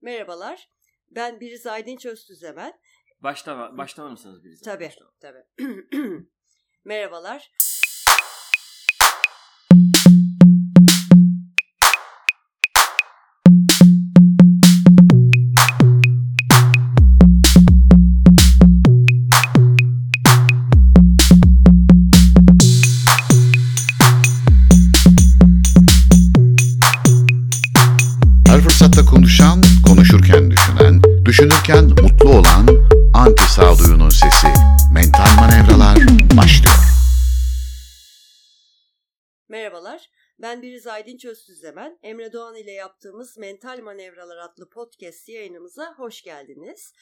Merhabalar. Ben Biriz Aydınç Öztüzemen. Başlama, başlamar mısınız Biriz? Tabii, Başlama. tabii. Merhabalar. Ben Biriz Aydınç Öztüzemen. Emre Doğan ile yaptığımız Mental Manevralar adlı podcast yayınımıza hoş geldiniz.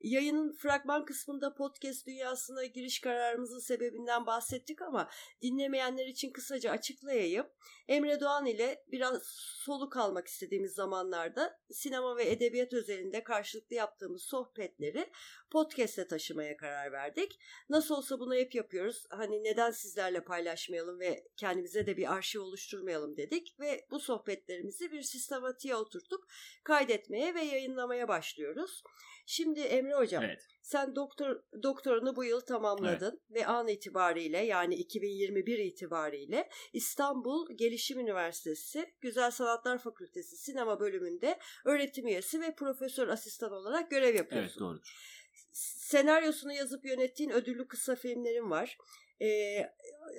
Yayının fragman kısmında podcast dünyasına giriş kararımızın sebebinden bahsettik ama dinlemeyenler için kısaca açıklayayım. Emre Doğan ile biraz soluk almak istediğimiz zamanlarda sinema ve edebiyat özelinde karşılıklı yaptığımız sohbetleri podcast'e taşımaya karar verdik. Nasıl olsa bunu hep yapıyoruz. Hani neden sizlerle paylaşmayalım ve kendimize de bir arşiv oluşturmayalım dedik ve bu sohbetlerimizi bir sistematiğe oturtup kaydetmeye ve yayınlamaya başlıyoruz. Şimdi Emre Hocam Evet. sen doktor doktorunu bu yıl tamamladın ve an itibariyle yani 2021 itibariyle İstanbul Gelişim Üniversitesi Güzel Sanatlar Fakültesi Sinema Bölümünde öğretim üyesi ve profesör asistan olarak görev yapıyorsun. Evet doğrudur. Senaryosunu yazıp yönettiğin ödüllü kısa filmlerin var. Ee,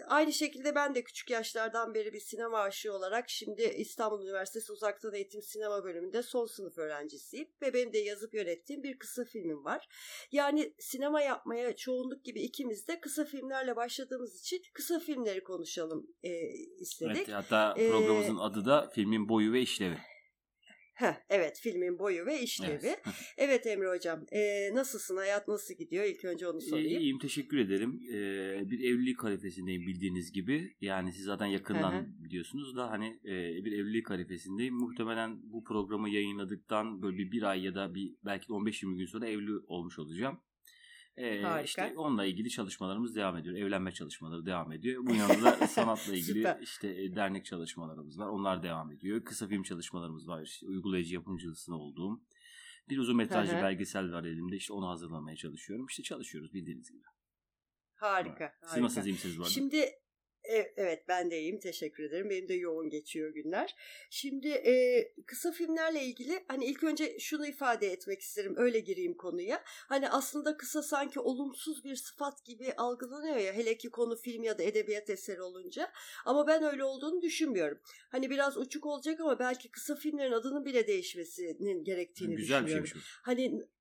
aynı şekilde ben de küçük yaşlardan beri bir sinema aşığı olarak şimdi İstanbul Üniversitesi Uzaktan Eğitim Sinema Bölümünde son sınıf öğrencisiyim ve benim de yazıp yönettiğim bir kısa filmim var. Yani sinema yapmaya çoğunluk gibi ikimiz de kısa filmlerle başladığımız için kısa filmleri konuşalım e, istedik. Evet, hatta Ee, programımızın adı da filmin boyu ve işlevi. Heh, evet filmin boyu ve işlevi. Evet. Evet, Emre Hocam e, nasılsın hayat nasıl gidiyor İlk önce onu sorayım. İyiyim teşekkür ederim. Ee, bir evlilik harifesindeyim bildiğiniz gibi. Yani siz zaten yakından biliyorsunuz da hani e, bir evlilik harifesindeyim. Muhtemelen bu programı yayınladıktan böyle bir, bir ay ya da bir belki de 15-20 gün sonra evli olmuş olacağım. Ee, Harika. işte onunla ilgili çalışmalarımız devam ediyor. Evlenme çalışmaları devam ediyor. Bu yanında sanatla ilgili işte e, dernek çalışmalarımız var. Onlar devam ediyor. Kısa film çalışmalarımız var. İşte uygulayıcı yapımcılığında olduğum. Bir uzun metrajlı belgesel var elimde. İşte onu hazırlamaya çalışıyorum. İşte çalışıyoruz bildiğiniz gibi. Harika. Siz harika. bu arada? Şimdi evet ben de iyiyim teşekkür ederim. Benim de yoğun geçiyor günler. Şimdi e, kısa filmlerle ilgili hani ilk önce şunu ifade etmek isterim öyle gireyim konuya. Hani aslında kısa sanki olumsuz bir sıfat gibi algılanıyor ya hele ki konu film ya da edebiyat eseri olunca. Ama ben öyle olduğunu düşünmüyorum. Hani biraz uçuk olacak ama belki kısa filmlerin adının bile değişmesinin gerektiğini Güzel bir düşünüyorum. şeymiş bu. Hani he,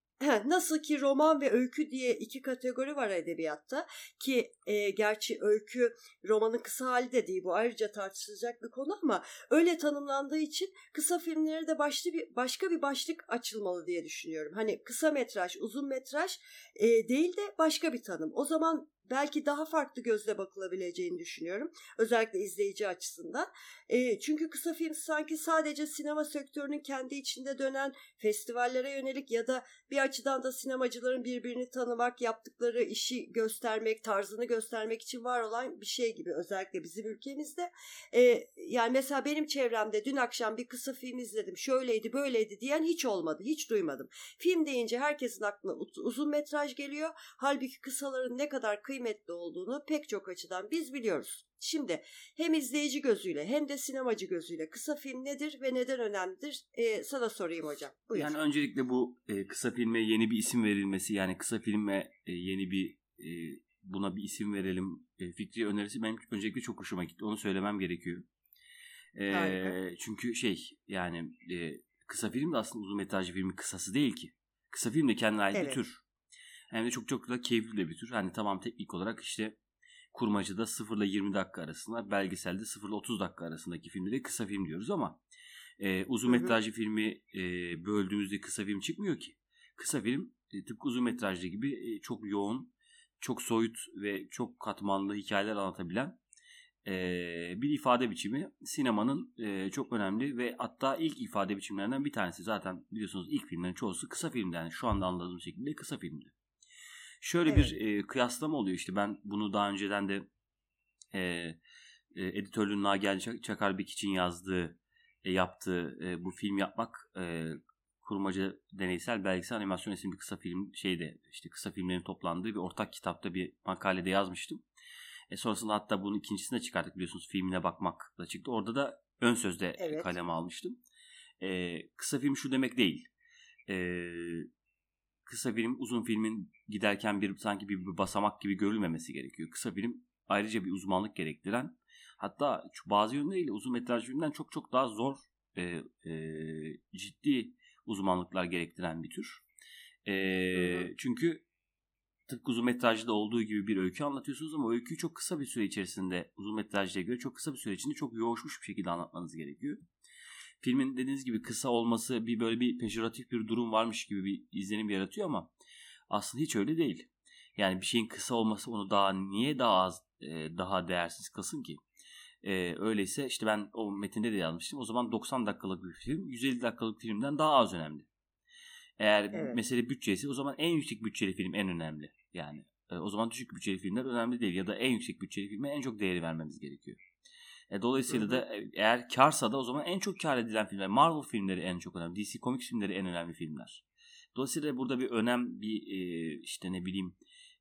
nasıl ki roman ve öykü diye iki kategori var edebiyatta ki e, gerçi öykü romanın kısa hali de değil bu ayrıca tartışılacak bir konu ama öyle tanımlandığı için kısa filmlere de başlı bir başka bir başlık açılmalı diye düşünüyorum. Hani kısa metraj, uzun metraj e, değil de başka bir tanım. O zaman belki daha farklı gözle bakılabileceğini düşünüyorum. Özellikle izleyici açısından. E, çünkü kısa film sanki sadece sinema sektörünün kendi içinde dönen festivallere yönelik ya da bir açıdan da sinemacıların birbirini tanımak, yaptıkları işi göstermek, tarzını göstermek için var olan bir şey gibi özellikle bizim ülkemizde. Ee, yani mesela benim çevremde dün akşam bir kısa film izledim, şöyleydi, böyleydi diyen hiç olmadı, hiç duymadım. Film deyince herkesin aklına uz- uzun metraj geliyor. Halbuki kısaların ne kadar kıymetli olduğunu pek çok açıdan biz biliyoruz. Şimdi hem izleyici gözüyle hem de sinemacı gözüyle kısa film nedir ve neden önemlidir? Ee, sana sorayım hocam. Buyur. Yani öncelikle bu e, kısa filme yeni bir isim verilmesi yani kısa filme e, yeni bir e, buna bir isim verelim e, fikri önerisi benim öncelikle çok hoşuma gitti. Onu söylemem gerekiyor. E, Harika. çünkü şey yani e, kısa film de aslında uzun metrajlı filmin kısası değil ki. Kısa film de kendine ait Evet. bir tür. Hem de çok çok da keyifli de bir tür. Hani tamam teknik olarak işte kurmacıda 0 ile 20 dakika arasında belgeselde 0 ile 30 dakika arasındaki filmleri kısa film diyoruz ama e, uzun metrajlı filmi e, böldüğümüzde kısa film çıkmıyor ki. Kısa film e, tıpkı uzun metrajlı gibi e, çok yoğun, çok soyut ve çok katmanlı hikayeler anlatabilen e, bir ifade biçimi sinemanın e, çok önemli ve hatta ilk ifade biçimlerinden bir tanesi. Zaten biliyorsunuz ilk filmlerin çoğusu kısa filmdi. Yani şu anda anladığım şekilde kısa filmdi. Şöyle Evet. bir e, kıyaslama oluyor işte ben bunu daha önceden de e, e, editörlüğün Çak- Çakarbek için yazdığı e, yaptığı e, bu film yapmak e, Kurmaca Deneysel Belgesel Animasyon isimli kısa film şeyde işte kısa filmlerin toplandığı bir ortak kitapta bir makalede yazmıştım. E sonrasında hatta bunun ikincisini de çıkarttık biliyorsunuz filmine bakmak da çıktı. Orada da ön sözde evet. kaleme almıştım. E, kısa film şu demek değil. E, kısa film uzun filmin giderken bir sanki bir, bir basamak gibi görülmemesi gerekiyor. Kısa film ayrıca bir uzmanlık gerektiren hatta bazı yönleriyle uzun metraj filmden çok çok daha zor e, e, ciddi uzmanlıklar gerektiren bir tür. E, hı hı. Çünkü tıpkı uzun metrajda olduğu gibi bir öykü anlatıyorsunuz ama öyküyü çok kısa bir süre içerisinde uzun metrajda göre çok kısa bir süre içinde çok yoğuşmuş bir şekilde anlatmanız gerekiyor. Filmin dediğiniz gibi kısa olması bir böyle bir pejoratif bir durum varmış gibi bir izlenim yaratıyor ama aslında hiç öyle değil. Yani bir şeyin kısa olması onu daha niye daha az e, daha değersiz kılsın ki? E, öyleyse işte ben o metinde de yazmıştım. O zaman 90 dakikalık bir film 150 dakikalık filmden daha az önemli. Eğer evet. mesele bütçesi o zaman en yüksek bütçeli film en önemli. Yani e, o zaman düşük bütçeli filmler önemli değil ya da en yüksek bütçeli filme en çok değeri vermemiz gerekiyor. E, dolayısıyla da e, eğer karsa da o zaman en çok kar edilen filmler Marvel filmleri en çok önemli. DC komik filmleri en önemli filmler. Dolayısıyla burada bir önem bir e, işte ne bileyim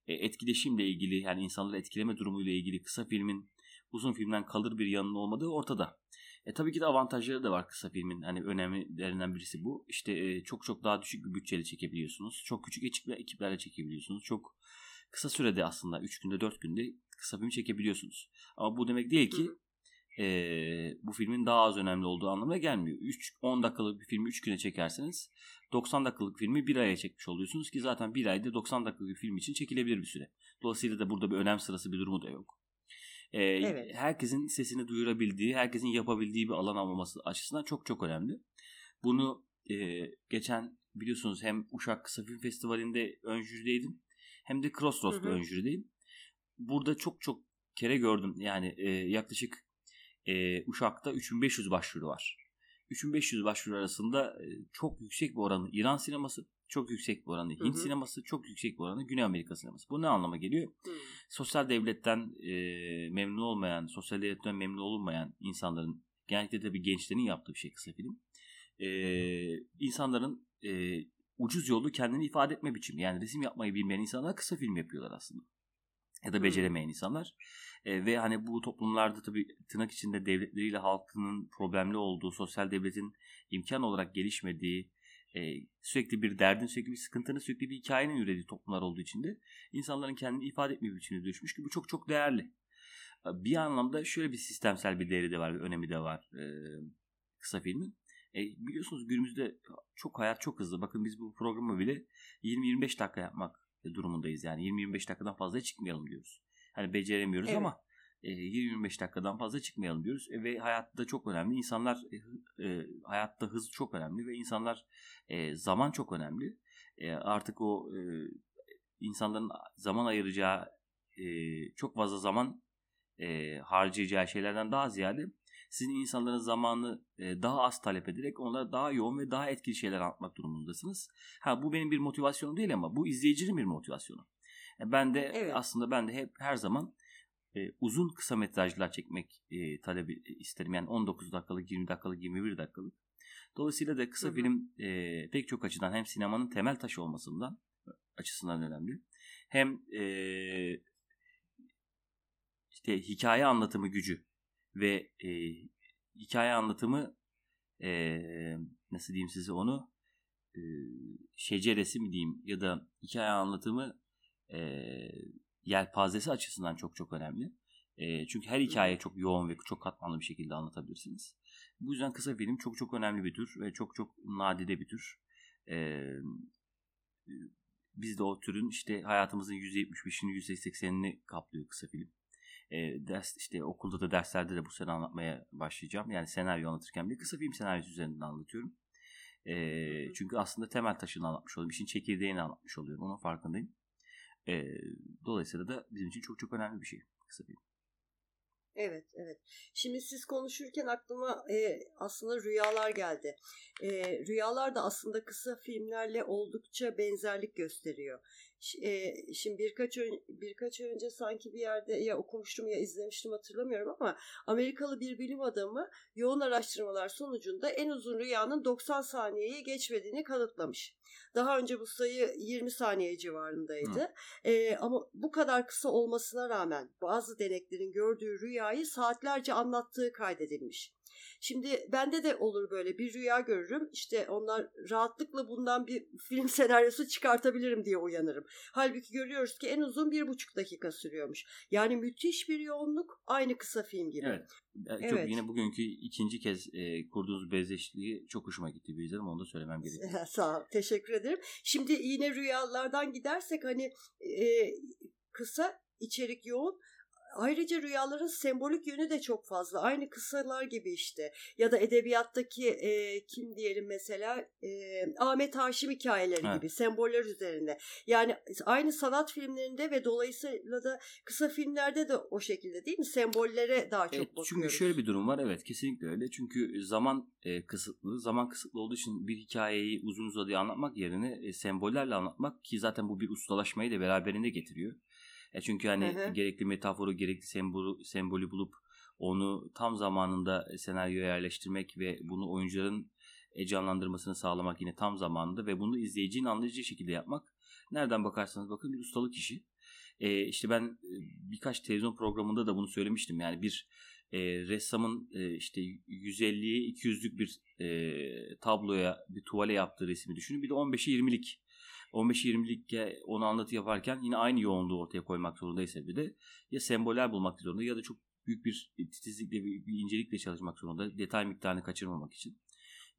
e, etkileşimle ilgili yani insanları etkileme durumuyla ilgili kısa filmin uzun filmden kalır bir yanının olmadığı ortada. E tabii ki de avantajları da var kısa filmin. Hani önemlilerinden birisi bu. İşte e, çok çok daha düşük bir bütçeyle çekebiliyorsunuz. Çok küçük ekipler, ekiplerle çekebiliyorsunuz. Çok kısa sürede aslında 3 günde 4 günde kısa film çekebiliyorsunuz. Ama bu demek değil ki e, bu filmin daha az önemli olduğu anlamına gelmiyor. 3 10 dakikalık bir filmi 3 güne çekerseniz 90 dakikalık filmi 1 aya çekmiş oluyorsunuz ki zaten 1 ayda 90 dakikalık bir film için çekilebilir bir süre. Dolayısıyla da burada bir önem sırası bir durumu da yok. Ee, evet. Herkesin sesini duyurabildiği, herkesin yapabildiği bir alan olması açısından çok çok önemli. Bunu e, geçen biliyorsunuz hem Uşak Kısa Film Festivali'nde ön jürideydim hem de Crossroads'da ön jürideyim. Burada çok çok kere gördüm. Yani e, yaklaşık e, Uşak'ta 3500 başvuru var. 3500 başvuru arasında e, çok yüksek bir oranı İran sineması, çok yüksek bir oranı Hint hı hı. sineması, çok yüksek bir oranı Güney Amerika sineması. Bu ne anlama geliyor? Hı. Sosyal devletten e, memnun olmayan, sosyal devletten memnun olunmayan insanların, genellikle tabii gençlerin yaptığı bir şey kısa film. E, insanların e, ucuz yolu kendini ifade etme biçimi. Yani resim yapmayı bilmeyen insanlar kısa film yapıyorlar aslında. Ya da beceremeyen insanlar. E, ve hani bu toplumlarda tabii tırnak içinde devletleriyle halkının problemli olduğu, sosyal devletin imkan olarak gelişmediği, e, sürekli bir derdin, sürekli bir sıkıntının, sürekli bir hikayenin ürediği toplumlar olduğu için de insanların kendini ifade etme biçimine düşmüş ki bu çok çok değerli. Bir anlamda şöyle bir sistemsel bir değeri de var, bir önemi de var e, kısa filmin. E, biliyorsunuz günümüzde çok hayat çok hızlı. Bakın biz bu programı bile 20-25 dakika yapmak durumundayız. Yani 20-25 dakikadan fazla çıkmayalım diyoruz. Hani beceremiyoruz evet. ama e, 20-25 dakikadan fazla çıkmayalım diyoruz. E, ve hayatta çok önemli. İnsanlar e, e, hayatta hız çok önemli ve insanlar e, zaman çok önemli. E, artık o e, insanların zaman ayıracağı e, çok fazla zaman e, harcayacağı şeylerden daha ziyade sizin insanların zamanı daha az talep ederek onlara daha yoğun ve daha etkili şeyler anlatmak durumundasınız. Ha bu benim bir motivasyonum değil ama bu izleyicinin bir motivasyonu. E, ben de evet. aslında ben de hep her zaman e, uzun kısa metrajlar çekmek e, talebi e, isterim. Yani 19 dakikalık, 20 dakikalık, 21 dakikalık. Dolayısıyla da kısa Hı-hı. film e, pek çok açıdan hem sinemanın temel taşı olmasından açısından önemli. Hem e, işte hikaye anlatımı gücü ve e, hikaye anlatımı e, nasıl diyeyim size onu e, şeceresi mi diyeyim ya da hikaye anlatımı e, yelpazesi açısından çok çok önemli. E, çünkü her hikaye çok yoğun ve çok katmanlı bir şekilde anlatabilirsiniz. Bu yüzden kısa film çok çok önemli bir tür ve çok çok nadide bir tür. E, biz de o türün işte hayatımızın %75'ini %80'ini kaplıyor kısa film. E, ders işte okulda da derslerde de bu sene anlatmaya başlayacağım. Yani senaryo anlatırken bir kısa film senaryosu üzerinden anlatıyorum. E, çünkü aslında temel taşını anlatmış oluyorum. İşin çekirdeğini anlatmış oluyorum. Onun farkındayım. E, dolayısıyla da bizim için çok çok önemli bir şey kısa film. Evet, evet. Şimdi siz konuşurken aklıma e, aslında rüyalar geldi. E, rüyalar da aslında kısa filmlerle oldukça benzerlik gösteriyor. e, şimdi birkaç ön, birkaç önce sanki bir yerde ya okumuştum ya izlemiştim hatırlamıyorum ama Amerikalı bir bilim adamı yoğun araştırmalar sonucunda en uzun rüyanın 90 saniyeyi geçmediğini kanıtlamış. Daha önce bu sayı 20 saniye civarındaydı. E, ama bu kadar kısa olmasına rağmen bazı deneklerin gördüğü rüyayı saatlerce anlattığı kaydedilmiş. Şimdi bende de olur böyle bir rüya görürüm. İşte onlar rahatlıkla bundan bir film senaryosu çıkartabilirim diye uyanırım. Halbuki görüyoruz ki en uzun bir buçuk dakika sürüyormuş. Yani müthiş bir yoğunluk aynı kısa film gibi. Evet. Çok Evet. yine bugünkü ikinci kez e, kurduğunuz benzeşliği çok hoşuma gitti Bilgilerim. Onu da söylemem gerekiyor. Sağ ol, teşekkür ederim. Şimdi yine rüyalardan gidersek hani e, kısa içerik yoğun. Ayrıca rüyaların sembolik yönü de çok fazla. Aynı kısalar gibi işte. Ya da edebiyattaki e, kim diyelim mesela e, Ahmet Haşim hikayeleri Evet. gibi semboller üzerinde. Yani aynı sanat filmlerinde ve dolayısıyla da kısa filmlerde de o şekilde değil mi? Sembollere daha çok Evet, bakıyoruz. çünkü şöyle bir durum var. Evet kesinlikle öyle. Çünkü zaman e, kısıtlı. Zaman kısıtlı olduğu için bir hikayeyi uzun uzadıya anlatmak yerine e, sembollerle anlatmak ki zaten bu bir ustalaşmayı da beraberinde getiriyor. E, çünkü hani Hı hı. gerekli metaforu, gerekli sembolü, sembolü bulup onu tam zamanında senaryoya yerleştirmek ve bunu oyuncuların e, canlandırmasını sağlamak yine tam zamanında ve bunu izleyicinin anlayacağı şekilde yapmak nereden bakarsanız bakın bir ustalık işi. E, işte ben e, birkaç televizyon programında da bunu söylemiştim. Yani bir e, ressamın e, işte 150'ye 200'lük bir e, tabloya bir tuvale yaptığı resmi düşünün. Bir de 15'e 20'lik 15-20'lik onu anlatı yaparken yine aynı yoğunluğu ortaya koymak zorundaysa bir de ya semboller bulmak zorunda ya da çok büyük bir titizlikle bir, bir incelikle çalışmak zorunda detay miktarını kaçırmamak için.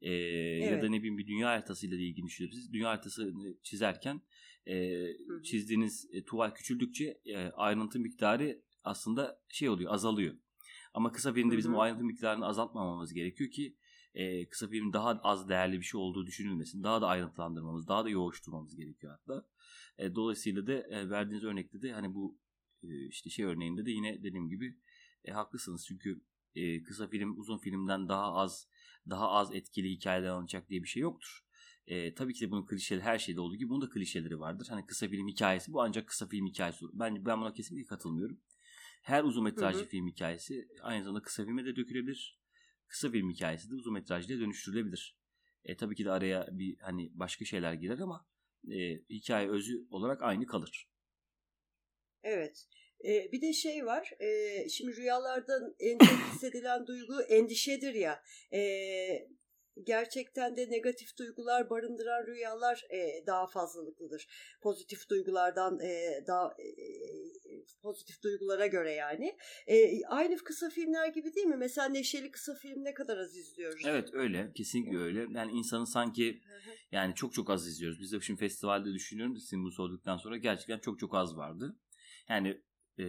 Ee, Ya da ne bileyim bir dünya haritasıyla ilgili düşünebilirsiniz. Dünya haritasını çizerken e, çizdiğiniz e, tuval küçüldükçe e, ayrıntı miktarı aslında şey oluyor azalıyor. Ama kısa filmde bizim o ayrıntı miktarını azaltmamamız gerekiyor ki e, kısa filmin daha az değerli bir şey olduğu düşünülmesin. Daha da ayrıntılandırmamız, daha da yoğuşturmamız gerekiyor hatta. E, dolayısıyla da e, verdiğiniz örnekte de hani bu e, işte şey örneğinde de yine dediğim gibi e, haklısınız. Çünkü e, kısa film uzun filmden daha az daha az etkili hikayeler anlatacak diye bir şey yoktur. E, tabii ki de bunun klişeleri her şeyde olduğu gibi bunun da klişeleri vardır. Hani kısa film hikayesi bu ancak kısa film hikayesi olur. Ben, ben buna kesinlikle katılmıyorum. Her uzun metrajlı Hı hı. film hikayesi aynı zamanda kısa filme de dökülebilir. Kısa film hikayesi de uzun metrajlıya dönüştürülebilir. E, tabii ki de araya bir hani başka şeyler girer ama e, hikaye özü olarak aynı kalır. Evet. Ee, bir de şey var. e, şimdi rüyalardan en çok hissedilen duygu endişedir ya. Ee, gerçekten de negatif duygular barındıran rüyalar e, daha fazlalıklıdır. Pozitif duygulardan e, daha e, pozitif duygulara göre yani. E, aynı kısa filmler gibi değil mi? Mesela neşeli kısa film ne kadar az izliyoruz. Evet öyle. Kesinlikle öyle. Yani insanın sanki yani çok çok az izliyoruz. Biz de şimdi festivalde düşünüyorum. Sizin bunu sorduktan sonra gerçekten çok çok az vardı. Yani e,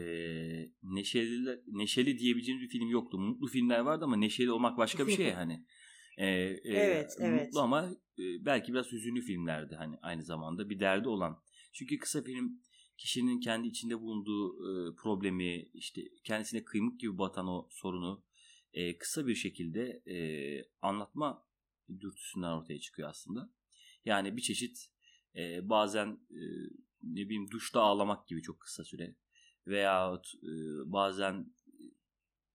neşeli neşeli diyebileceğimiz bir film yoktu. Mutlu filmler vardı ama neşeli olmak başka bir şey hani. E, e, Evet, evet. Mutlu ama e, belki biraz hüzünlü filmlerdi hani aynı zamanda bir derdi olan. Çünkü kısa film kişinin kendi içinde bulunduğu e, problemi işte kendisine kıymık gibi batan o sorunu e, kısa bir şekilde e, anlatma dürtüsünden ortaya çıkıyor aslında. Yani bir çeşit e, bazen e, ne bileyim duşta ağlamak gibi çok kısa süre veyahut e, bazen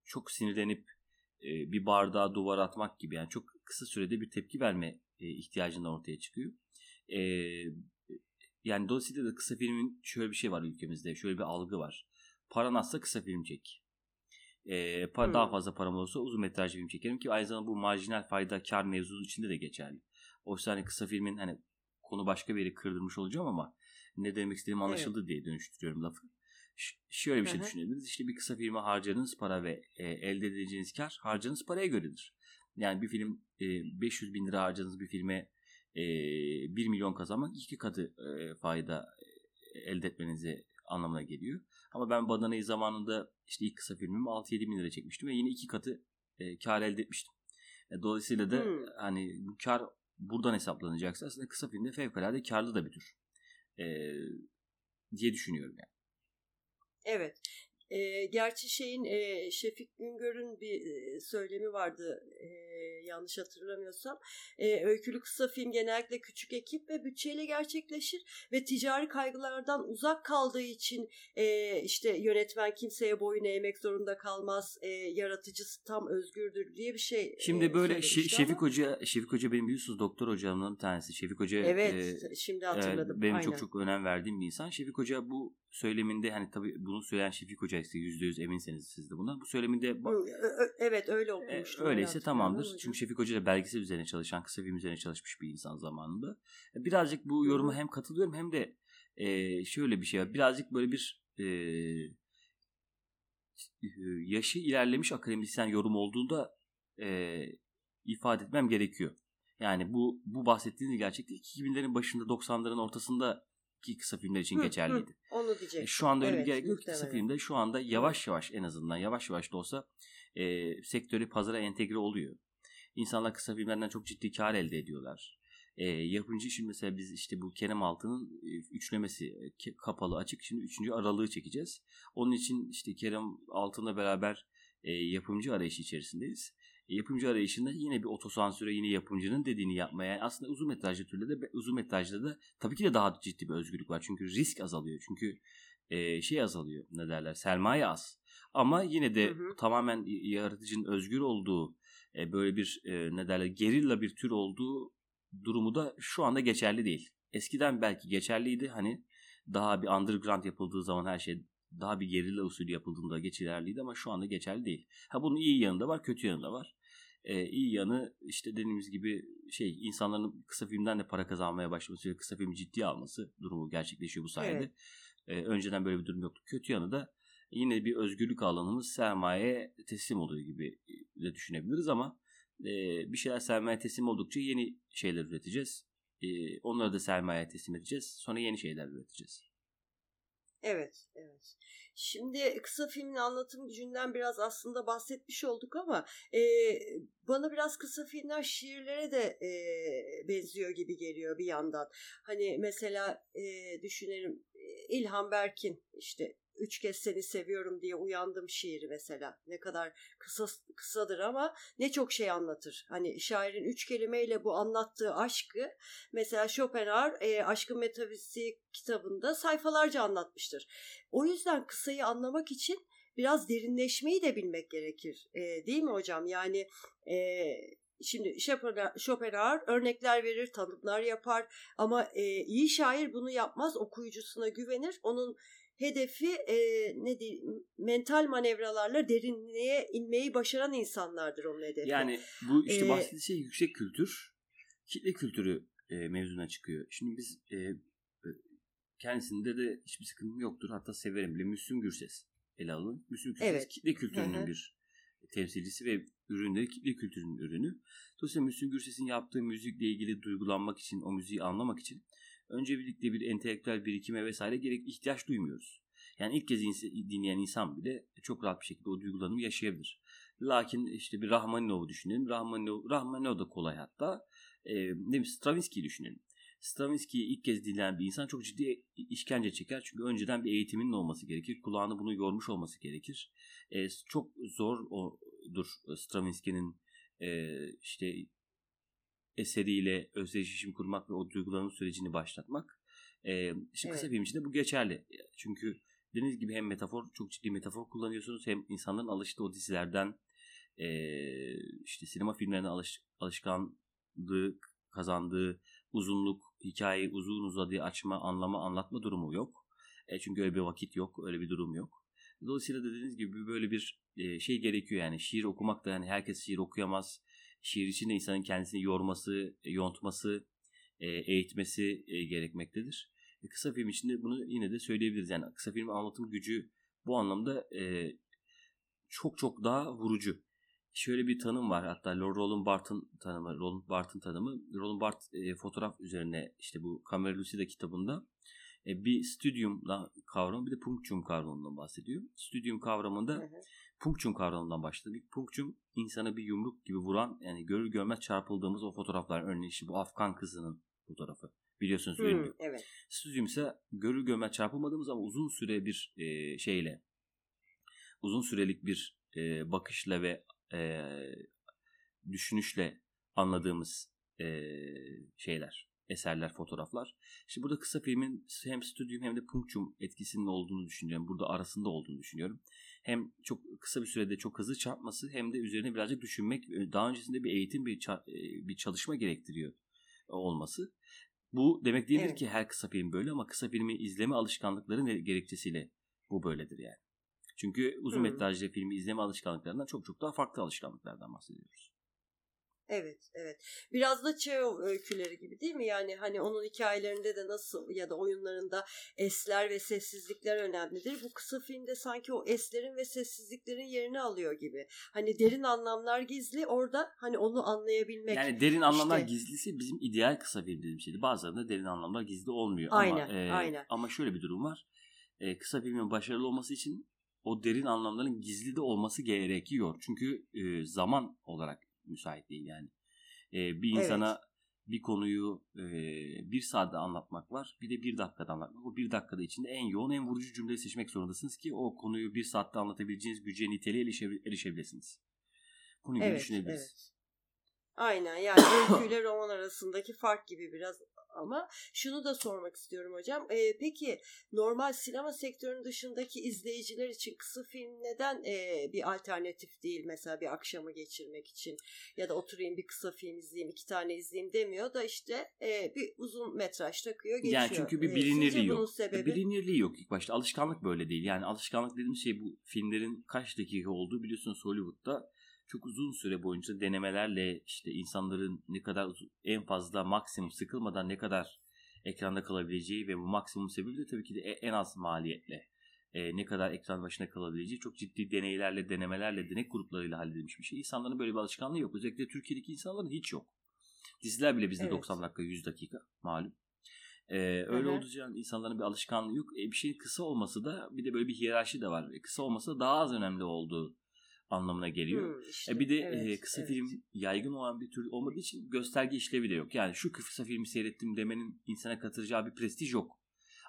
çok sinirlenip e, bir bardağa duvar atmak gibi yani çok kısa sürede bir tepki verme e, ihtiyacından ortaya çıkıyor. E, yani dolayısıyla da kısa filmin şöyle bir şey var ülkemizde şöyle bir algı var. Paran azsa kısa film çek. E, para, Hmm. Daha fazla param olursa uzun metrajlı film çekerim ki aynı zamanda bu marjinal fayda kar mevzusu içinde de geçerli. Oysa hani kısa filmin hani konu başka bir yere kırdırmış olacağım ama ne demek istediğim anlaşıldı diye dönüştürüyorum lafı. Şöyle bir şey düşünebiliriz. İşte bir kısa filme harcadığınız para ve e, elde edeceğiniz kar harcadığınız paraya göredir. Yani bir film e, 500 bin lira harcadığınız bir filme e, 1 milyon kazanmak iki katı e, fayda e, elde etmenize anlamına geliyor. Ama ben Badana'yı zamanında işte ilk kısa filmimi 6-7 bin lira çekmiştim ve yine iki katı e, kar elde etmiştim. E, dolayısıyla da Hmm. hani bu kar buradan hesaplanacaksa aslında kısa filmde fevkalade karlı da bir tür. E, diye düşünüyorum yani. Evet. E, gerçi şeyin e, Şefik Güngör'ün bir e, söylemi vardı e, yanlış hatırlamıyorsam. E, öykülü kısa film genellikle küçük ekip ve bütçeyle gerçekleşir ve ticari kaygılardan uzak kaldığı için e, işte yönetmen kimseye boyun eğmek zorunda kalmaz, e, yaratıcısı tam özgürdür diye bir şey. Şimdi e, böyle Şe- Şefik ama... Hoca, Şefik Hoca benim biliyorsunuz doktor hocamdan bir tanesi. Şefik Hoca Evet, e, şimdi hatırladım. E, benim Aynen. çok çok önem verdiğim bir insan. Şefik Hoca bu söyleminde hani tabii bunu söyleyen Şefik Hoca ise %100 eminseniz siz de buna. Bu söyleminde Evet öyle e, okumuştum. öyleyse tamamdır. Çünkü Şefik Hoca da belgesel üzerine çalışan, kısa film üzerine çalışmış bir insan zamanında. E, birazcık bu yoruma hem katılıyorum hem de e, şöyle bir şey var. Birazcık böyle bir e, yaşı ilerlemiş akademisyen yorum olduğunda e, ifade etmem gerekiyor. Yani bu bu bahsettiğiniz gerçekten 2000'lerin başında 90'ların ortasında ki kısa filmler için hı, geçerliydi. Hı, onu diyecek. E, şu anda öyle evet, bir gerek yok. Kısa filmde şu anda yavaş yavaş en azından yavaş yavaş da olsa e, sektörü pazara entegre oluyor. İnsanlar kısa filmlerden çok ciddi kar elde ediyorlar. E, yapımcı şimdi mesela biz işte bu Kerem Altı'nın e, üçlemesi e, kapalı açık şimdi üçüncü aralığı çekeceğiz. Onun için işte Kerem Altı'nla beraber e, yapımcı arayışı içerisindeyiz. Yapımcı arayışında yine bir otosansüre yine yapımcının dediğini yapmaya yani aslında uzun metrajlı türde de uzun metrajda da tabii ki de daha ciddi bir özgürlük var. Çünkü risk azalıyor. Çünkü e, şey azalıyor ne derler sermaye az. Ama yine de Hı hı. tamamen yaratıcının özgür olduğu e, böyle bir e, ne derler gerilla bir tür olduğu durumu da şu anda geçerli değil. Eskiden belki geçerliydi hani daha bir underground yapıldığı zaman her şey daha bir gerilla usulü yapıldığında geçerliydi ama şu anda geçerli değil. Ha bunun iyi yanı da var, kötü yanı da var. Ee, iyi yanı işte dediğimiz gibi şey insanların kısa filmden de para kazanmaya başlaması ve kısa filmi ciddiye alması durumu gerçekleşiyor bu sayede. Evet. Ee, önceden böyle bir durum yoktu. Kötü yanı da yine bir özgürlük alanımız sermaye teslim oluyor gibi de düşünebiliriz ama e, bir şeyler sermaye teslim oldukça yeni şeyler üreteceğiz. E, onları da sermaye teslim edeceğiz. Sonra yeni şeyler üreteceğiz. Evet, evet. Şimdi kısa filmin anlatım gücünden biraz aslında bahsetmiş olduk ama e, bana biraz kısa filmler şiirlere de e, benziyor gibi geliyor bir yandan. Hani mesela e, düşünelim İlhan Berk'in işte üç kez seni seviyorum diye uyandım şiiri mesela. Ne kadar kısa kısadır ama ne çok şey anlatır. Hani şairin üç kelimeyle bu anlattığı aşkı mesela Schopenhauer e, Aşkın Metafiziği kitabında sayfalarca anlatmıştır. O yüzden kısayı anlamak için biraz derinleşmeyi de bilmek gerekir. E, değil mi hocam? Yani e, Şimdi Schopenhauer örnekler verir, tanımlar yapar ama e, iyi şair bunu yapmaz, okuyucusuna güvenir. Onun hedefi e, ne diyeyim, mental manevralarla derinliğe inmeyi başaran insanlardır onun hedefi. Yani bu işte ee, bahsettiği şey yüksek kültür, kitle kültürü e, mevzuna çıkıyor. Şimdi biz e, kendisinde de hiçbir sıkıntım yoktur. Hatta severim bile. Müslüm Gürses ele alın. Müslüm Gürses evet. kitle kültürünün Hı-hı. bir temsilcisi ve ürünleri kitle kültürünün ürünü. Dolayısıyla Müslüm Gürses'in yaptığı müzikle ilgili duygulanmak için, o müziği anlamak için öncelikle bir entelektüel birikime vesaire gerek ihtiyaç duymuyoruz. Yani ilk kez dinleyen insan bile çok rahat bir şekilde o duygulanımı yaşayabilir. Lakin işte bir Rahmaninov'u düşünelim. Rahmaninov, Rahmaninov da kolay hatta. E, ne bileyim Stravinsky'yi düşünelim. Stravinsky'yi ilk kez dinleyen bir insan çok ciddi işkence çeker. Çünkü önceden bir eğitiminin olması gerekir. Kulağını bunu yormuş olması gerekir. E, çok zor odur Stravinsky'nin e, işte eseriyle özdeşleşim kurmak ve o duygulanım sürecini başlatmak. E, evet. kısa film içinde bu geçerli. Çünkü dediğiniz gibi hem metafor, çok ciddi metafor kullanıyorsunuz hem insanların alıştığı o dizilerden e, işte sinema filmlerine alış, alışkanlığı kazandığı uzunluk, hikayeyi uzun uzadığı açma, anlama, anlatma durumu yok. E, çünkü öyle bir vakit yok, öyle bir durum yok. Dolayısıyla dediğiniz gibi böyle bir e, şey gerekiyor yani şiir okumak da yani herkes şiir okuyamaz. Şiir için de insanın kendisini yorması, yontması, e, eğitmesi e, gerekmektedir. E, kısa film için de bunu yine de söyleyebiliriz. Yani kısa film anlatım gücü bu anlamda e, çok çok daha vurucu. Şöyle bir tanım var hatta Roland Barthes tanımı, Roland Barthes'ın tanımı. Roland Barthes e, fotoğraf üzerine işte bu Camera Lucida kitabında e, bir studium kavramı bir de punctum kavramından bahsediyor. Studium kavramında hı hı. Punctum kavramından başladı. Bir punctum insana bir yumruk gibi vuran yani görür görmez çarpıldığımız o fotoğraflar. Örneğin işte bu Afgan kızının fotoğrafı. Biliyorsunuz hmm, ünlü. Evet. Studium ise görür görmez çarpılmadığımız ama uzun süre bir e, şeyle uzun sürelik bir e, bakışla ve e, düşünüşle anladığımız e, şeyler, eserler, fotoğraflar. İşte burada kısa filmin hem stüdyum hem de punkçum etkisinin olduğunu düşünüyorum. Burada arasında olduğunu düşünüyorum. Hem çok kısa bir sürede çok hızlı çarpması hem de üzerine birazcık düşünmek, daha öncesinde bir eğitim, bir, bir çalışma gerektiriyor olması. Bu demek değildir evet. ki her kısa film böyle ama kısa filmi izleme alışkanlıkları gerekçesiyle bu böyledir yani. Çünkü uzun metrajlı filmi izleme alışkanlıklarından çok çok daha farklı alışkanlıklardan bahsediyoruz. Evet, evet. Biraz da Çeo öyküleri gibi değil mi? Yani hani onun hikayelerinde de nasıl ya da oyunlarında esler ve sessizlikler önemlidir. Bu kısa filmde sanki o eslerin ve sessizliklerin yerini alıyor gibi. Hani derin anlamlar gizli orada hani onu anlayabilmek. Yani derin anlamlar işte... gizlisi bizim ideal kısa film dediğim şeydi. Bazılarında derin anlamlar gizli olmuyor. Aynen, ama, e, aynen. Ama şöyle bir durum var. E, kısa filmin başarılı olması için o derin anlamların gizli de olması gerekiyor. Çünkü e, zaman olarak müsait değil yani. E, bir insana evet. bir konuyu e, bir saatte anlatmak var. Bir de bir dakikada anlatmak. O bir dakikada içinde en yoğun, en vurucu cümleyi seçmek zorundasınız ki o konuyu bir saatte anlatabileceğiniz güce, niteliğe erişebilirsiniz. Bunu evet, düşünebiliriz. Evet. Aynen yani öyküyle roman arasındaki fark gibi biraz ama şunu da sormak istiyorum hocam. E, peki normal sinema sektörünün dışındaki izleyiciler için kısa film neden e, bir alternatif değil mesela bir akşamı geçirmek için ya da oturayım bir kısa film izleyeyim iki tane izleyeyim demiyor da işte e, bir uzun metraj takıyor geçiyor. Yani çünkü bir bilinirliği yok. Sebebi... Bilinirliği yok ilk başta. Alışkanlık böyle değil. Yani alışkanlık dediğim şey bu filmlerin kaç dakika olduğu biliyorsunuz Hollywood'da çok uzun süre boyunca denemelerle işte insanların ne kadar en fazla maksimum sıkılmadan ne kadar ekranda kalabileceği ve bu maksimum sebebi de tabii ki de e, en az maliyetle e, ne kadar ekran başına kalabileceği çok ciddi deneylerle, denemelerle, denek gruplarıyla halledilmiş bir şey. İnsanların böyle bir alışkanlığı yok. Özellikle Türkiye'deki insanların hiç yok. Diziler bile bizde evet. 90 dakika, 100 dakika malum. Ee, öyle Hı-hı. insanların bir alışkanlığı yok. E, bir şeyin kısa olması da bir de böyle bir hiyerarşi de var. E, kısa olması da daha az önemli olduğu anlamına geliyor. Hmm, işte, e bir de evet, e, kısa evet. film yaygın olan bir tür olmadığı için gösterge işlevi de yok. Yani şu kısa filmi seyrettim demenin insana katıracağı bir prestij yok.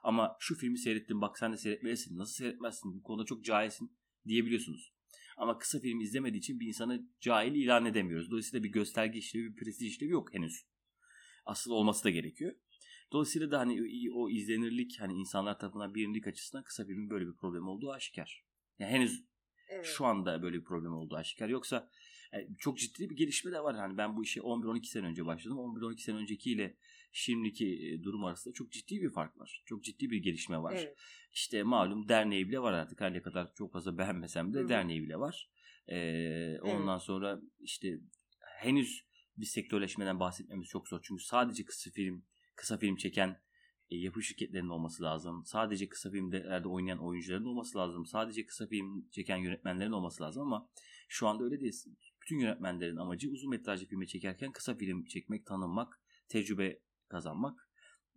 Ama şu filmi seyrettim bak sen de seyretmelisin. Nasıl seyretmezsin? Bu konuda çok cahilsin diyebiliyorsunuz. Ama kısa film izlemediği için bir insanı cahil ilan edemiyoruz. Dolayısıyla bir gösterge işlevi, bir prestij işlevi yok henüz. Asıl olması da gerekiyor. Dolayısıyla da hani o izlenirlik hani insanlar tarafından bilinirlik açısından kısa filmin böyle bir problem olduğu aşikar. Yani henüz Evet. Şu anda böyle bir problem olduğu aşikar. Yoksa yani e, çok ciddi bir gelişme de var. Hani ben bu işe 11-12 sene önce başladım. 11-12 sene öncekiyle şimdiki e, durum arasında çok ciddi bir fark var. Çok ciddi bir gelişme var. Evet. İşte malum derneği bile var artık. Her ne kadar çok fazla beğenmesem de Hı-hı. derneği bile var. Ee, ondan evet. sonra işte henüz bir sektörleşmeden bahsetmemiz çok zor. Çünkü sadece kısa film kısa film çeken e, yapı şirketlerinin olması lazım. Sadece kısa filmlerde oynayan oyuncuların olması lazım. Sadece kısa film çeken yönetmenlerin olması lazım ama şu anda öyle değil. Bütün yönetmenlerin amacı uzun metrajlı filmi çekerken kısa film çekmek, tanınmak, tecrübe kazanmak.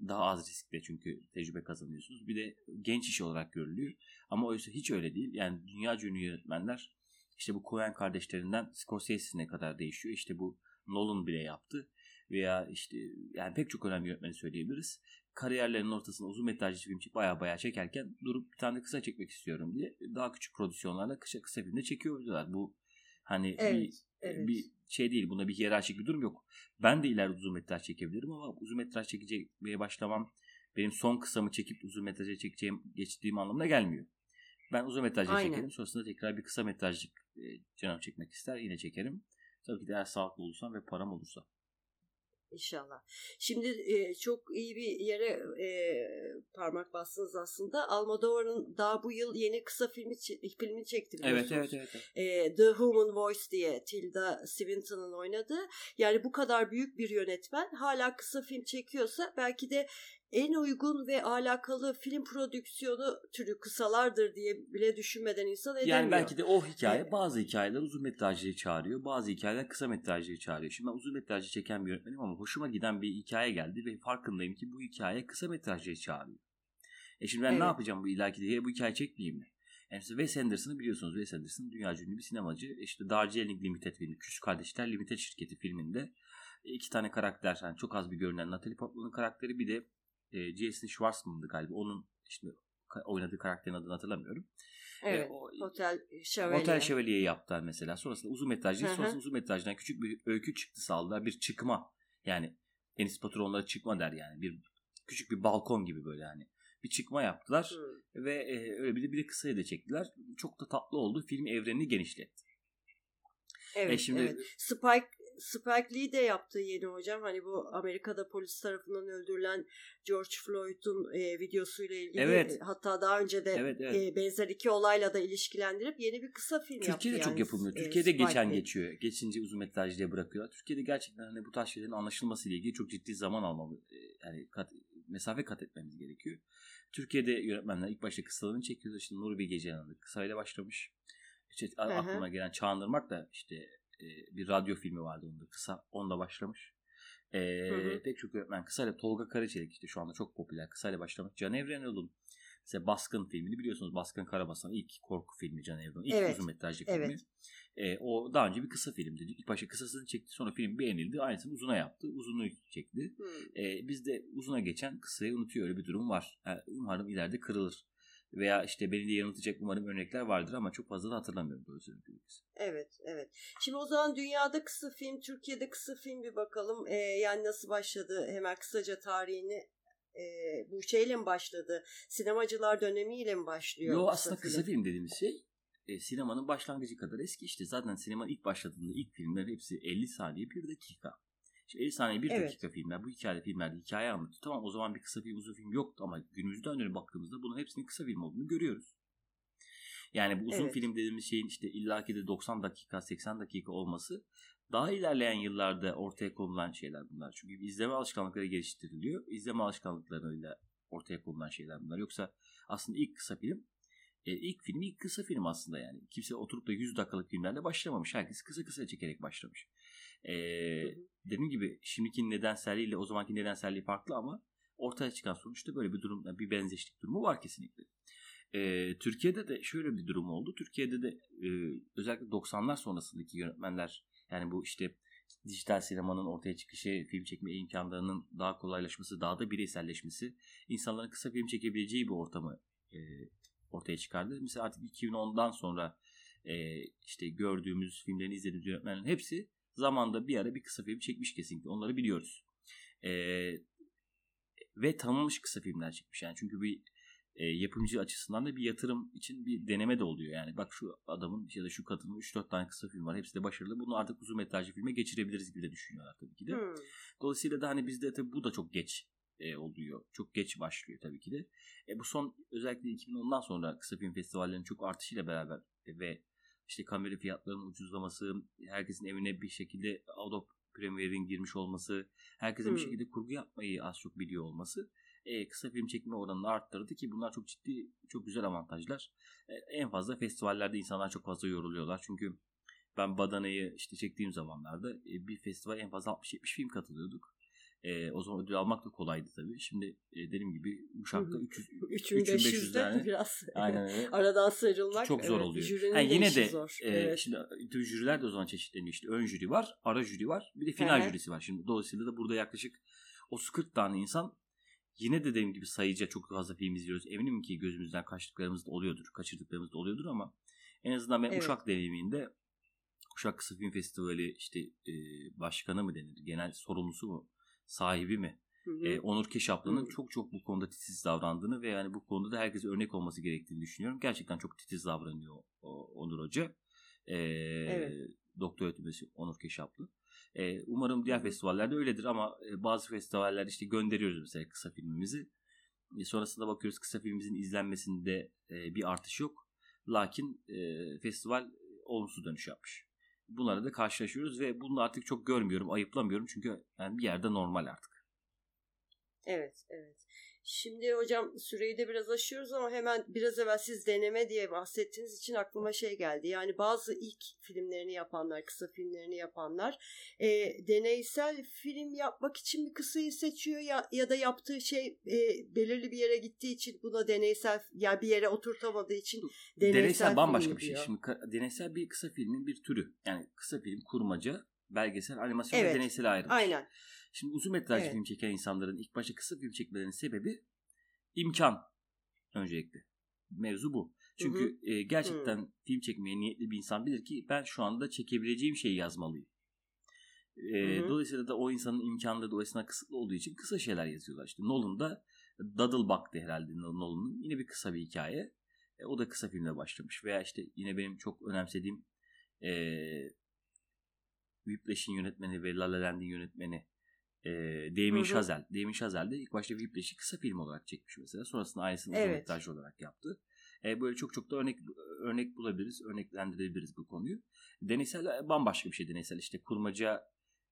Daha az riskle çünkü tecrübe kazanıyorsunuz. Bir de genç iş olarak görülüyor. Ama oysa hiç öyle değil. Yani dünya ünlü yönetmenler işte bu Coen kardeşlerinden Scorsese'ne kadar değişiyor. İşte bu Nolan bile yaptı veya işte yani pek çok önemli yönetmeni söyleyebiliriz kariyerlerinin ortasında uzun metrajlı film baya baya çekerken durup bir tane kısa çekmek istiyorum diye daha küçük prodüksiyonlarla kısa kısa filmde çekiyorlar. Bu hani evet, bir, evet. bir şey değil. Bunda bir hiyerarşik bir durum yok. Ben de ileride uzun metraj çekebilirim ama uzun metraj çekeceğe başlamam benim son kısamı çekip uzun metraja çekeceğim geçtiğim anlamına gelmiyor. Ben uzun metrajı çekerim. Sonrasında tekrar bir kısa metrajlık e, canım çekmek ister. Yine çekerim. Tabii ki de eğer sağlıklı olursam ve param olursa. İnşallah. Şimdi e, çok iyi bir yere e, parmak bastınız aslında. Almodovar'ın daha bu yıl yeni kısa filmi filmi çekti biliyorsunuz. Evet, evet, evet. E, The Human Voice diye Tilda Swinton'ın oynadığı. Yani bu kadar büyük bir yönetmen hala kısa film çekiyorsa belki de en uygun ve alakalı film prodüksiyonu türü kısalardır diye bile düşünmeden insan edemiyor. Yani belki de o hikaye bazı hikayeler uzun metrajlığı çağırıyor. Bazı hikayeler kısa metrajlığı çağırıyor. Şimdi ben uzun metrajlı çeken bir yönetmenim ama hoşuma giden bir hikaye geldi ve farkındayım ki bu hikaye kısa metrajlığı çağırıyor. E şimdi ben evet. ne yapacağım bu ilaki diye bu hikaye çekmeyeyim mi? Yani işte Wes Anderson'ı biliyorsunuz. Wes Anderson dünya ünlü bir sinemacı. İşte Darjeeling Limited filmi, Küçük Kardeşler Limited şirketi filminde iki tane karakter, yani çok az bir görünen Natalie Portman'ın karakteri bir de e, Jason Schwartzman'dı galiba. Onun işte oynadığı karakterin adını hatırlamıyorum. Evet. E, o, Hotel Şövalye. Hotel Şövalye'yi yaptılar mesela. Sonrasında uzun metrajlı. Hı hı. Sonrasında uzun metrajdan küçük bir öykü çıktı saldılar. Bir çıkma. Yani Enis Batur onlara çıkma der yani. Bir küçük bir balkon gibi böyle yani. Bir çıkma yaptılar. Hı. Ve e, öyle bir de bir de kısayı da çektiler. Çok da tatlı oldu. Film evrenini genişletti. Evet, E şimdi- evet. Spike Spike Lee de yaptığı yeni hocam. Hani bu Amerika'da polis tarafından öldürülen George Floyd'un e, videosuyla ilgili Evet. e, hatta daha önce de Evet evet. e, benzer iki olayla da ilişkilendirip yeni bir kısa film yaptı. Türkiye'de çok yani, yapılmıyor. e, Türkiye'de Spike geçen Lee. geçiyor. Geçince uzun metrajlıya bırakıyorlar. Türkiye'de gerçekten hani bu tarz şeylerin anlaşılması ile ilgili çok ciddi zaman almalı. e, Yani kat, mesafe kat etmemiz gerekiyor. Türkiye'de yönetmenler ilk başta kısalarını çekiyordu. İşte Nuri Bilge Ceylan da kısayla başlamış. İşte aklıma gelen Çağındırmak da işte e, bir radyo filmi vardı onda kısa. Onda başlamış. E, Hı hı. pek çok yönetmen kısayla Tolga Karaçelik işte şu anda çok popüler kısayla başlamış. Can Evren Yolun Mesela Baskın filmini biliyorsunuz. Baskın Karabasan ilk korku filmi Can Evren'in. ilk Evet, uzun metrajlı filmi. evet. E, o daha önce bir kısa filmdi. İlk başta kısasını çekti sonra film beğenildi. Aynısını uzuna yaptı. Uzunu çekti. Hı. E, bizde uzuna geçen kısayı unutuyor öyle bir durum var. E, umarım ileride kırılır. Veya işte beni de yanıltacak umarım örnekler vardır ama çok fazla da hatırlamıyorum böyle söyleyeyim. Evet, evet. Şimdi o zaman dünyada kısa film, Türkiye'de kısa film bir bakalım. E, yani nasıl başladı? Hemen kısaca tarihini e, bu şeyle mi başladı? Sinemacılar dönemiyle mi başlıyor? Yo kısa aslında kısa film dediğimiz şey e, sinemanın başlangıcı kadar eski işte. Zaten sinema ilk başladığında ilk filmler hepsi 50 saniye 1 dakika. İşte 50 saniye 1 Evet. dakika filmler. Bu hikayede filmlerde hikaye anlatıyor. Tamam o zaman bir kısa film uzun film yoktu ama günümüzden önce baktığımızda bunun hepsinin kısa film olduğunu görüyoruz. Yani bu uzun Evet. film dediğimiz şeyin işte illaki de 90 dakika 80 dakika olması daha ilerleyen yıllarda ortaya konulan şeyler bunlar. Çünkü izleme alışkanlıkları geliştiriliyor. İzleme alışkanlıklarıyla ortaya konulan şeyler bunlar. Yoksa aslında ilk kısa film e, ilk film ilk kısa film aslında yani. Kimse oturup da 100 dakikalık filmlerle başlamamış. Herkes kısa kısa çekerek başlamış. E, Hı hı. dediğim gibi şimdiki nedenselliğiyle o zamanki nedenselliği farklı ama ortaya çıkan sonuçta böyle bir durum, bir benzeşlik durumu var kesinlikle. E, Türkiye'de de şöyle bir durum oldu. Türkiye'de de e, özellikle 90'lar sonrasındaki yönetmenler yani bu işte dijital sinemanın ortaya çıkışı, film çekme imkanlarının daha kolaylaşması, daha da bireyselleşmesi, insanların kısa film çekebileceği bir ortamı e, ortaya çıkardı. Mesela artık 2010'dan sonra e, işte gördüğümüz filmlerini izlediğimiz yönetmenlerin hepsi zamanda bir ara bir kısa film çekmiş kesinlikle. Onları biliyoruz. E, ve tanınmış kısa filmler çekmiş. Yani çünkü bir e, yapımcı açısından da bir yatırım için bir deneme de oluyor. Yani bak şu adamın ya da şu kadının 3-4 tane kısa film var. Hepsi de başarılı. Bunu artık uzun metrajlı filme geçirebiliriz gibi de düşünüyorlar tabii ki de. Hı. Dolayısıyla da hani bizde tabii bu da çok geç e, oluyor. Çok geç başlıyor tabii ki de. E, bu son özellikle 2010'dan sonra kısa film festivallerinin çok artışıyla beraber ve işte kamera fiyatlarının ucuzlaması, herkesin evine bir şekilde Adobe Premiere'in girmiş olması, herkesin bir Hmm. şekilde kurgu yapmayı az çok biliyor olması e, kısa film çekme oranını arttırdı ki bunlar çok ciddi, çok güzel avantajlar. E, en fazla festivallerde insanlar çok fazla yoruluyorlar. Çünkü ben Badana'yı işte çektiğim zamanlarda e, bir festival en fazla 60-70 film katılıyorduk. E, o zaman ödül almak da kolaydı tabii. Şimdi e, dediğim gibi Uşak'ta Hı hı. 300, 3500 3500 de tane. biraz Aynen öyle. aradan sıyrılmak Çok zor evet, oluyor. jürinin de yine de zor. e, evet. şimdi jüriler de o zaman çeşitleniyor. İşte ön jüri var, ara jüri var, bir de final hı. jürisi var. Şimdi dolayısıyla da burada yaklaşık 30-40 tane insan yine de dediğim gibi sayıca çok fazla film izliyoruz. Eminim ki gözümüzden kaçtıklarımız da oluyordur, kaçırdıklarımız da oluyordur ama en azından ben Evet. Uşak deneyiminde Uşak Kısa Film Festivali işte e, başkanı mı denir, genel sorumlusu mu, sahibi mi? Hı hı. e, Onur Keşaplı'nın çok çok bu konuda titiz davrandığını ve yani bu konuda da herkese örnek olması gerektiğini düşünüyorum. Gerçekten çok titiz davranıyor o, Onur Hoca. E, Doktor öğretim Onur Keşaplı. E, umarım diğer festivallerde öyledir ama e, bazı festivallerde işte gönderiyoruz mesela kısa filmimizi. E, sonrasında bakıyoruz kısa filmimizin izlenmesinde e, bir artış yok. Lakin e, festival olumsuz dönüş yapmış. Bunlarla da karşılaşıyoruz ve bunu artık çok görmüyorum, ayıplamıyorum çünkü yani bir yerde normal artık. Evet, evet. Şimdi hocam süreyi de biraz aşıyoruz ama hemen biraz evvel siz deneme diye bahsettiğiniz için aklıma şey geldi. Yani bazı ilk filmlerini yapanlar, kısa filmlerini yapanlar e, deneysel film yapmak için bir kısayı seçiyor ya ya da yaptığı şey e, belirli bir yere gittiği için buna deneysel ya bir yere oturtamadığı için deneysel, Deneysel, bambaşka bir şey. diyor. Şimdi deneysel bir kısa filmin bir türü. Yani kısa film, kurmaca, belgesel, animasyon Evet, ve deneysel ayrılmış. Aynen. Şimdi uzun metrajlı Evet. film çeken insanların ilk başta kısa film çekmelerinin sebebi imkan öncelikle. Mevzu bu. Çünkü e, gerçekten hı. film çekmeye niyetli bir insan bilir ki ben şu anda çekebileceğim şeyi yazmalıyım. E, dolayısıyla da o insanın imkanları dolayısıyla kısıtlı olduğu için kısa şeyler yazıyorlar. İşte Nolan da Doodlebuck'tı herhalde Nolan'ın. Yine bir kısa bir hikaye. E, o da kısa filmle başlamış. Veya işte yine benim çok önemsediğim e, Whiplash'in yönetmeni ve La La Land'in yönetmeni e, Damien Chazelle. Damien Chazelle de ilk başta Whiplash'i kısa film olarak çekmiş mesela. Sonrasında aynısını evet. uzun olarak yaptı. E, böyle çok çok da örnek örnek bulabiliriz, örneklendirebiliriz bu konuyu. Deneysel bambaşka bir şey deneysel. işte kurmaca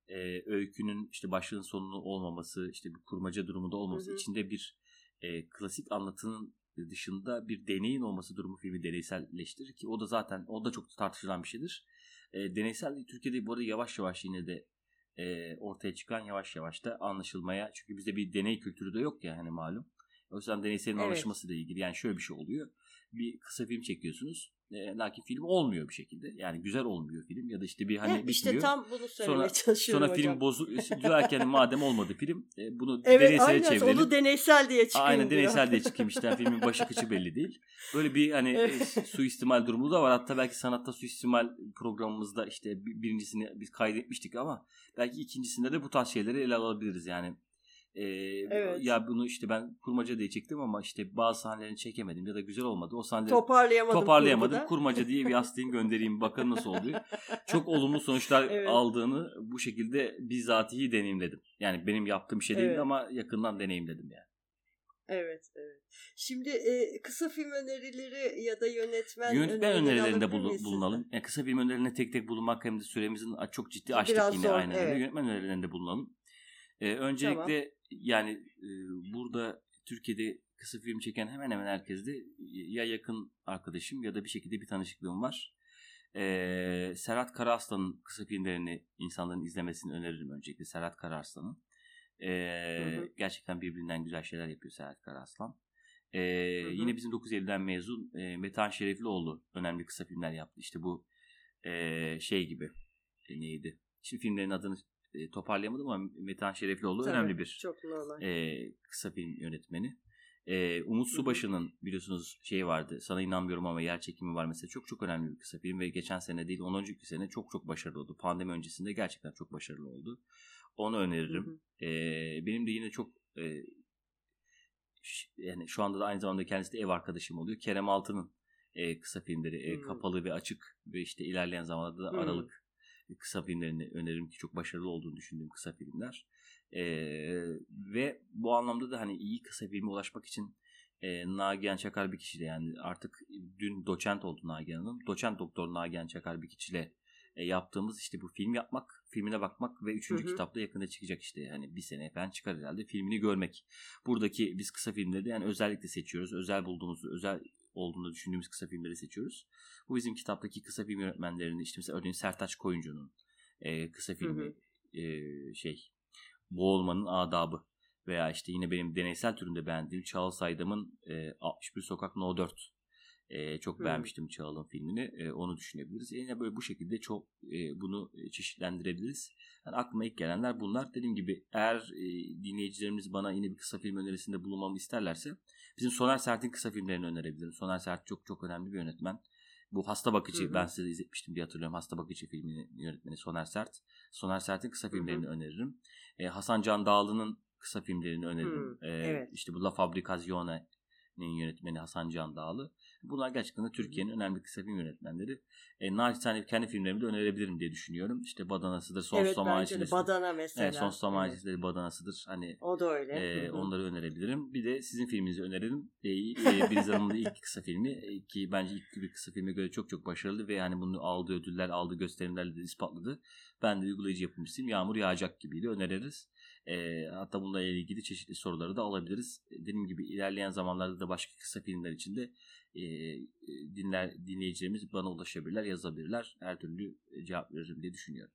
e, öykünün işte başlığın sonunu olmaması, işte bir kurmaca durumunda olması, hı hı. içinde bir e, klasik anlatının dışında bir deneyin olması durumu filmi deneyselleştirir ki o da zaten o da çok tartışılan bir şeydir. E, deneysel Türkiye'de bu arada yavaş yavaş yine de e, ortaya çıkan yavaş yavaş da anlaşılmaya çünkü bizde bir deney kültürü de yok ya hani malum. O yüzden deneyselin evet. alışması ile ilgili yani şöyle bir şey oluyor. Bir kısa film çekiyorsunuz e, lakin film olmuyor bir şekilde. Yani güzel olmuyor film ya da işte bir hani Heh, işte tam bunu söylemeye sonra, çalışıyorum Sonra hocam. film bozu diyorken madem olmadı film e, bunu evet, deneysel aynen, çevirelim. onu deneysel diye çıkıyor. Aynen deneysel diye çıkayım işte filmin başı kıçı belli değil. Böyle bir hani e, suistimal durumu da var. Hatta belki sanatta suistimal programımızda işte birincisini biz kaydetmiştik ama belki ikincisinde de bu tarz şeyleri ele alabiliriz yani ee, evet. Ya bunu işte ben kurmaca diye çektim ama işte bazı sahnelerini çekemedim ya da güzel olmadı. O sahneleri toparlayamadım. Toparlayamadım. Kurmada. Kurmaca diye bir yaslayayım göndereyim bakın nasıl oluyor. Çok olumlu sonuçlar evet. aldığını bu şekilde bizzatihi deneyimledim. Yani benim yaptığım şey değil evet. ama yakından deneyimledim yani. Evet, evet. Şimdi e, kısa film önerileri ya da yönetmen, yönetmen önerilerinde bul- bulunalım. Yani kısa film önerilerine tek tek bulunmak hem de süremizin çok ciddi açtık Biraz yine zor, aynen. Evet. Yönetmen önerilerinde bulunalım. Ee, öncelikle tamam. yani e, burada Türkiye'de kısa film çeken hemen hemen herkeste ya yakın arkadaşım ya da bir şekilde bir tanışıklığım var. Ee, Serhat Karaaslan'ın kısa filmlerini insanların izlemesini öneririm öncelikle Serhat Karaaslan'ın. Ee, Gerçekten birbirinden güzel şeyler yapıyor Serhat Karaaslan. Ee, Yine bizim 9 Eylül'den mezun e, Metehan Şereflioğlu önemli kısa filmler yaptı. İşte bu e, şey gibi e, neydi? Şimdi filmlerin adını e, toparlayamadım ama Metehan Şereflioğlu Tabii, önemli bir çok e, kısa film yönetmeni. E, Umut Subaşı'nın biliyorsunuz şey vardı. Sana inanmıyorum ama yer çekimi var mesela. Çok çok önemli bir kısa film ve geçen sene değil 10. sene çok çok başarılı oldu. Pandemi öncesinde gerçekten çok başarılı oldu. Onu öneririm. Hı hı. E, benim de yine çok e, yani şu anda da aynı zamanda kendisi de ev arkadaşım oluyor. Kerem Altı'nın e, kısa filmleri e, kapalı ve açık ve işte ilerleyen zamanlarda da aralık kısa filmlerini öneririm ki çok başarılı olduğunu düşündüğüm kısa filmler. E, ve bu anlamda da hani iyi kısa filme ulaşmak için e, Nagihan Çakar bir kişiyle yani artık dün doçent oldu Nagihan Hanım. Doçent doktor Nagihan Çakar bir kişiyle e, yaptığımız işte bu film yapmak, filmine bakmak ve üçüncü hı hı. kitapta yakında çıkacak işte yani bir sene falan çıkar herhalde filmini görmek. Buradaki biz kısa filmleri yani özellikle seçiyoruz. Özel bulduğumuz, özel olduğunu düşündüğümüz kısa filmleri seçiyoruz. Bu bizim kitaptaki kısa film yönetmenlerinin işte mesela örneğin Sertaç Koyuncu'nun e, kısa filmi hı hı. E, şey Boğulmanın Adabı veya işte yine benim deneysel türünde beğendiğim Charles Saydam'ın e, 61 Sokak No 4 e, çok hmm. beğenmiştim Çağal'ın filmini. E, onu düşünebiliriz. Yine böyle bu şekilde çok e, bunu çeşitlendirebiliriz. Yani aklıma ilk gelenler bunlar. Dediğim gibi eğer e, dinleyicilerimiz bana yine bir kısa film önerisinde bulunmamı isterlerse bizim Soner Sert'in kısa filmlerini önerebilirim. Soner Sert çok çok önemli bir yönetmen. Bu Hasta Bakıcı hı hı. ben size izletmiştim diye hatırlıyorum. Hasta Bakıcı filminin yönetmeni Soner Sert. Soner Sert'in kısa filmlerini hı hı. öneririm. E, Hasan Can Dağlı'nın kısa filmlerini öneririm. Hı, e, evet. İşte bu La Fabricazione yönetmeni Hasan Can Dağlı. Bunlar gerçekten de Türkiye'nin önemli kısa film yönetmenleri. E, naçizane kendi filmlerimi de önerebilirim diye düşünüyorum. İşte Badanası'dır, Sonsuz evet, Zaman İçinde. Badana mesela. Evet, Sonsuz Zaman evet. Badanası'dır. Hani, o da öyle. E, onları önerebilirim. Bir de sizin filminizi öneririm. E, e, bir zamanında ilk kısa filmi e, ki bence ilk bir kısa filme göre çok çok başarılı ve hani bunu aldığı ödüller, aldığı gösterimlerle de ispatladı. Ben de uygulayıcı yapımcısıyım. Yağmur yağacak gibiydi. Öneririz. E, hatta bununla ilgili çeşitli soruları da alabiliriz. Dediğim gibi ilerleyen zamanlarda da başka kısa filmler için de e, dinler dinleyicilerimiz bana ulaşabilirler, yazabilirler. Her türlü cevap veririm diye düşünüyorum.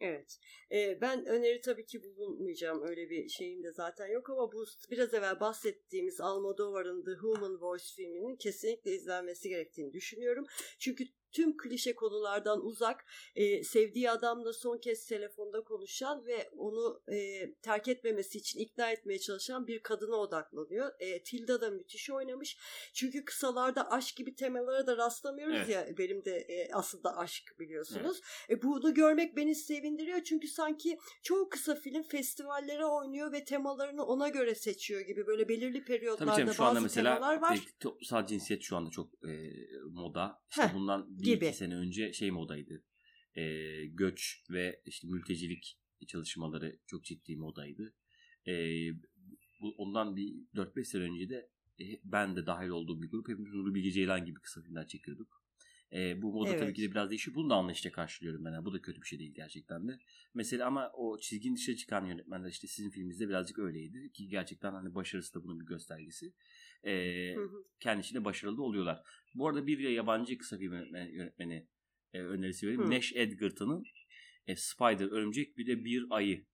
Evet. Ee, ben öneri tabii ki bulunmayacağım. Öyle bir şeyim de zaten yok ama bu biraz evvel bahsettiğimiz Almodovar'ın The Human Voice filminin kesinlikle izlenmesi gerektiğini düşünüyorum. Çünkü tüm klişe konulardan uzak, e, sevdiği adamla son kez telefonda konuşan ve onu e, terk etmemesi için ikna etmeye çalışan bir kadına odaklanıyor. E, Tilda da müthiş oynamış. Çünkü kısalarda aşk gibi temalara da rastlamıyoruz Evet. ya. Benim de e, aslında aşk biliyorsunuz. E, bunu görmek beni sevindiriyor çünkü sanki çoğu kısa film festivallere oynuyor ve temalarını ona göre seçiyor gibi böyle belirli Tabii periyotlarda canım şu anda bazı mesela temalar var. e, toplumsal cinsiyet şu anda çok e, moda. İşte Heh, bundan bir gibi. iki sene önce şey modaydı. E, göç ve işte mültecilik çalışmaları çok ciddi modaydı. E, bu, ondan bir 4-5 sene önce de e, ben de dahil olduğum bir grup hepimiz Nuri Bilge Ceylan gibi kısa filmler çekiyorduk. E, bu moda Evet. tabii ki de biraz değişiyor. Bunu da anlayışla karşılıyorum ben. Yani bu da kötü bir şey değil gerçekten de. Mesela ama o çizgin dışına çıkan yönetmenler işte sizin filminizde birazcık öyleydi. Ki gerçekten hani başarısı da bunun bir göstergesi. E, Hı hı. başarılı oluyorlar. Bu arada bir yabancı kısa film yönetmeni, yönetmeni e, önerisi vereyim. Hı. Nash Edgerton'ın e, Spider, Örümcek bir de Bir Ayı.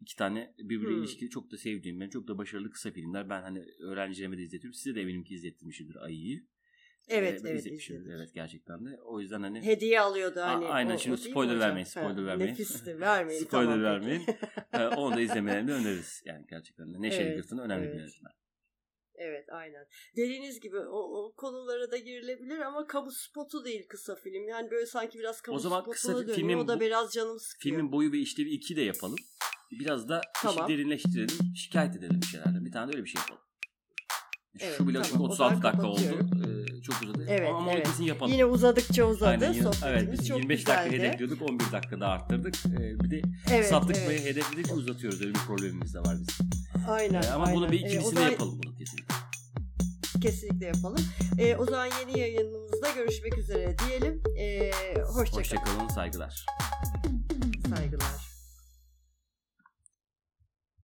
İki tane birbiriyle ilişkili çok da sevdiğim, ben çok da başarılı kısa filmler. Ben hani öğrencilerime de izletiyorum. Size de eminim ki izlettirmişimdir Ayı'yı. Evet ben evet izletmişimdir. izledim. Evet gerçekten de. O yüzden hani Hediye alıyordu hani. A- aynen, o- şimdi o spoiler vermeyin, spoiler vermeyin. Nefisti vermeyin. spoiler tamam, vermeyin. onu da izlemelerini öneririz. Yani gerçekten de. Nash Evet, Edgerton önemli bir evet. yönetmen. Evet aynen. Dediğiniz gibi o, o konulara da girilebilir ama kamu spotu değil kısa film. Yani böyle sanki biraz kamu O zaman spotuna kısa dönüyor. filmin o da biraz canım sıkıyor. Filmin boyu ve işlevi 2 de yapalım. Biraz da Tamam. işi derinleştirelim. Şikayet edelim bir şeylerden. Bir tane de öyle bir şey yapalım. Evet, Şu bile tamam. çünkü O 36 zaman dakika oldu. Ee, çok uzadı. Evet, Ama evet. kesin yapalım. Yine uzadıkça uzadı. Aynen, yine- Sohbetimiz evet, biz çok 25 güzeldi. dakika hedefliyorduk. 11 dakika daha arttırdık. Ee, bir de Evet, sattık evet. ve hedefledikçe uzatıyoruz. Öyle bir problemimiz de var bizim. Aynen. Ee, ama aynen. bunu bir Ee, ikincisini zaman yapalım bunu kesinlikle. Kesinlikle yapalım. Ee, o zaman yeni yayınımızda görüşmek üzere diyelim. Ee, hoşça kalın. Hoşçakalın, saygılar.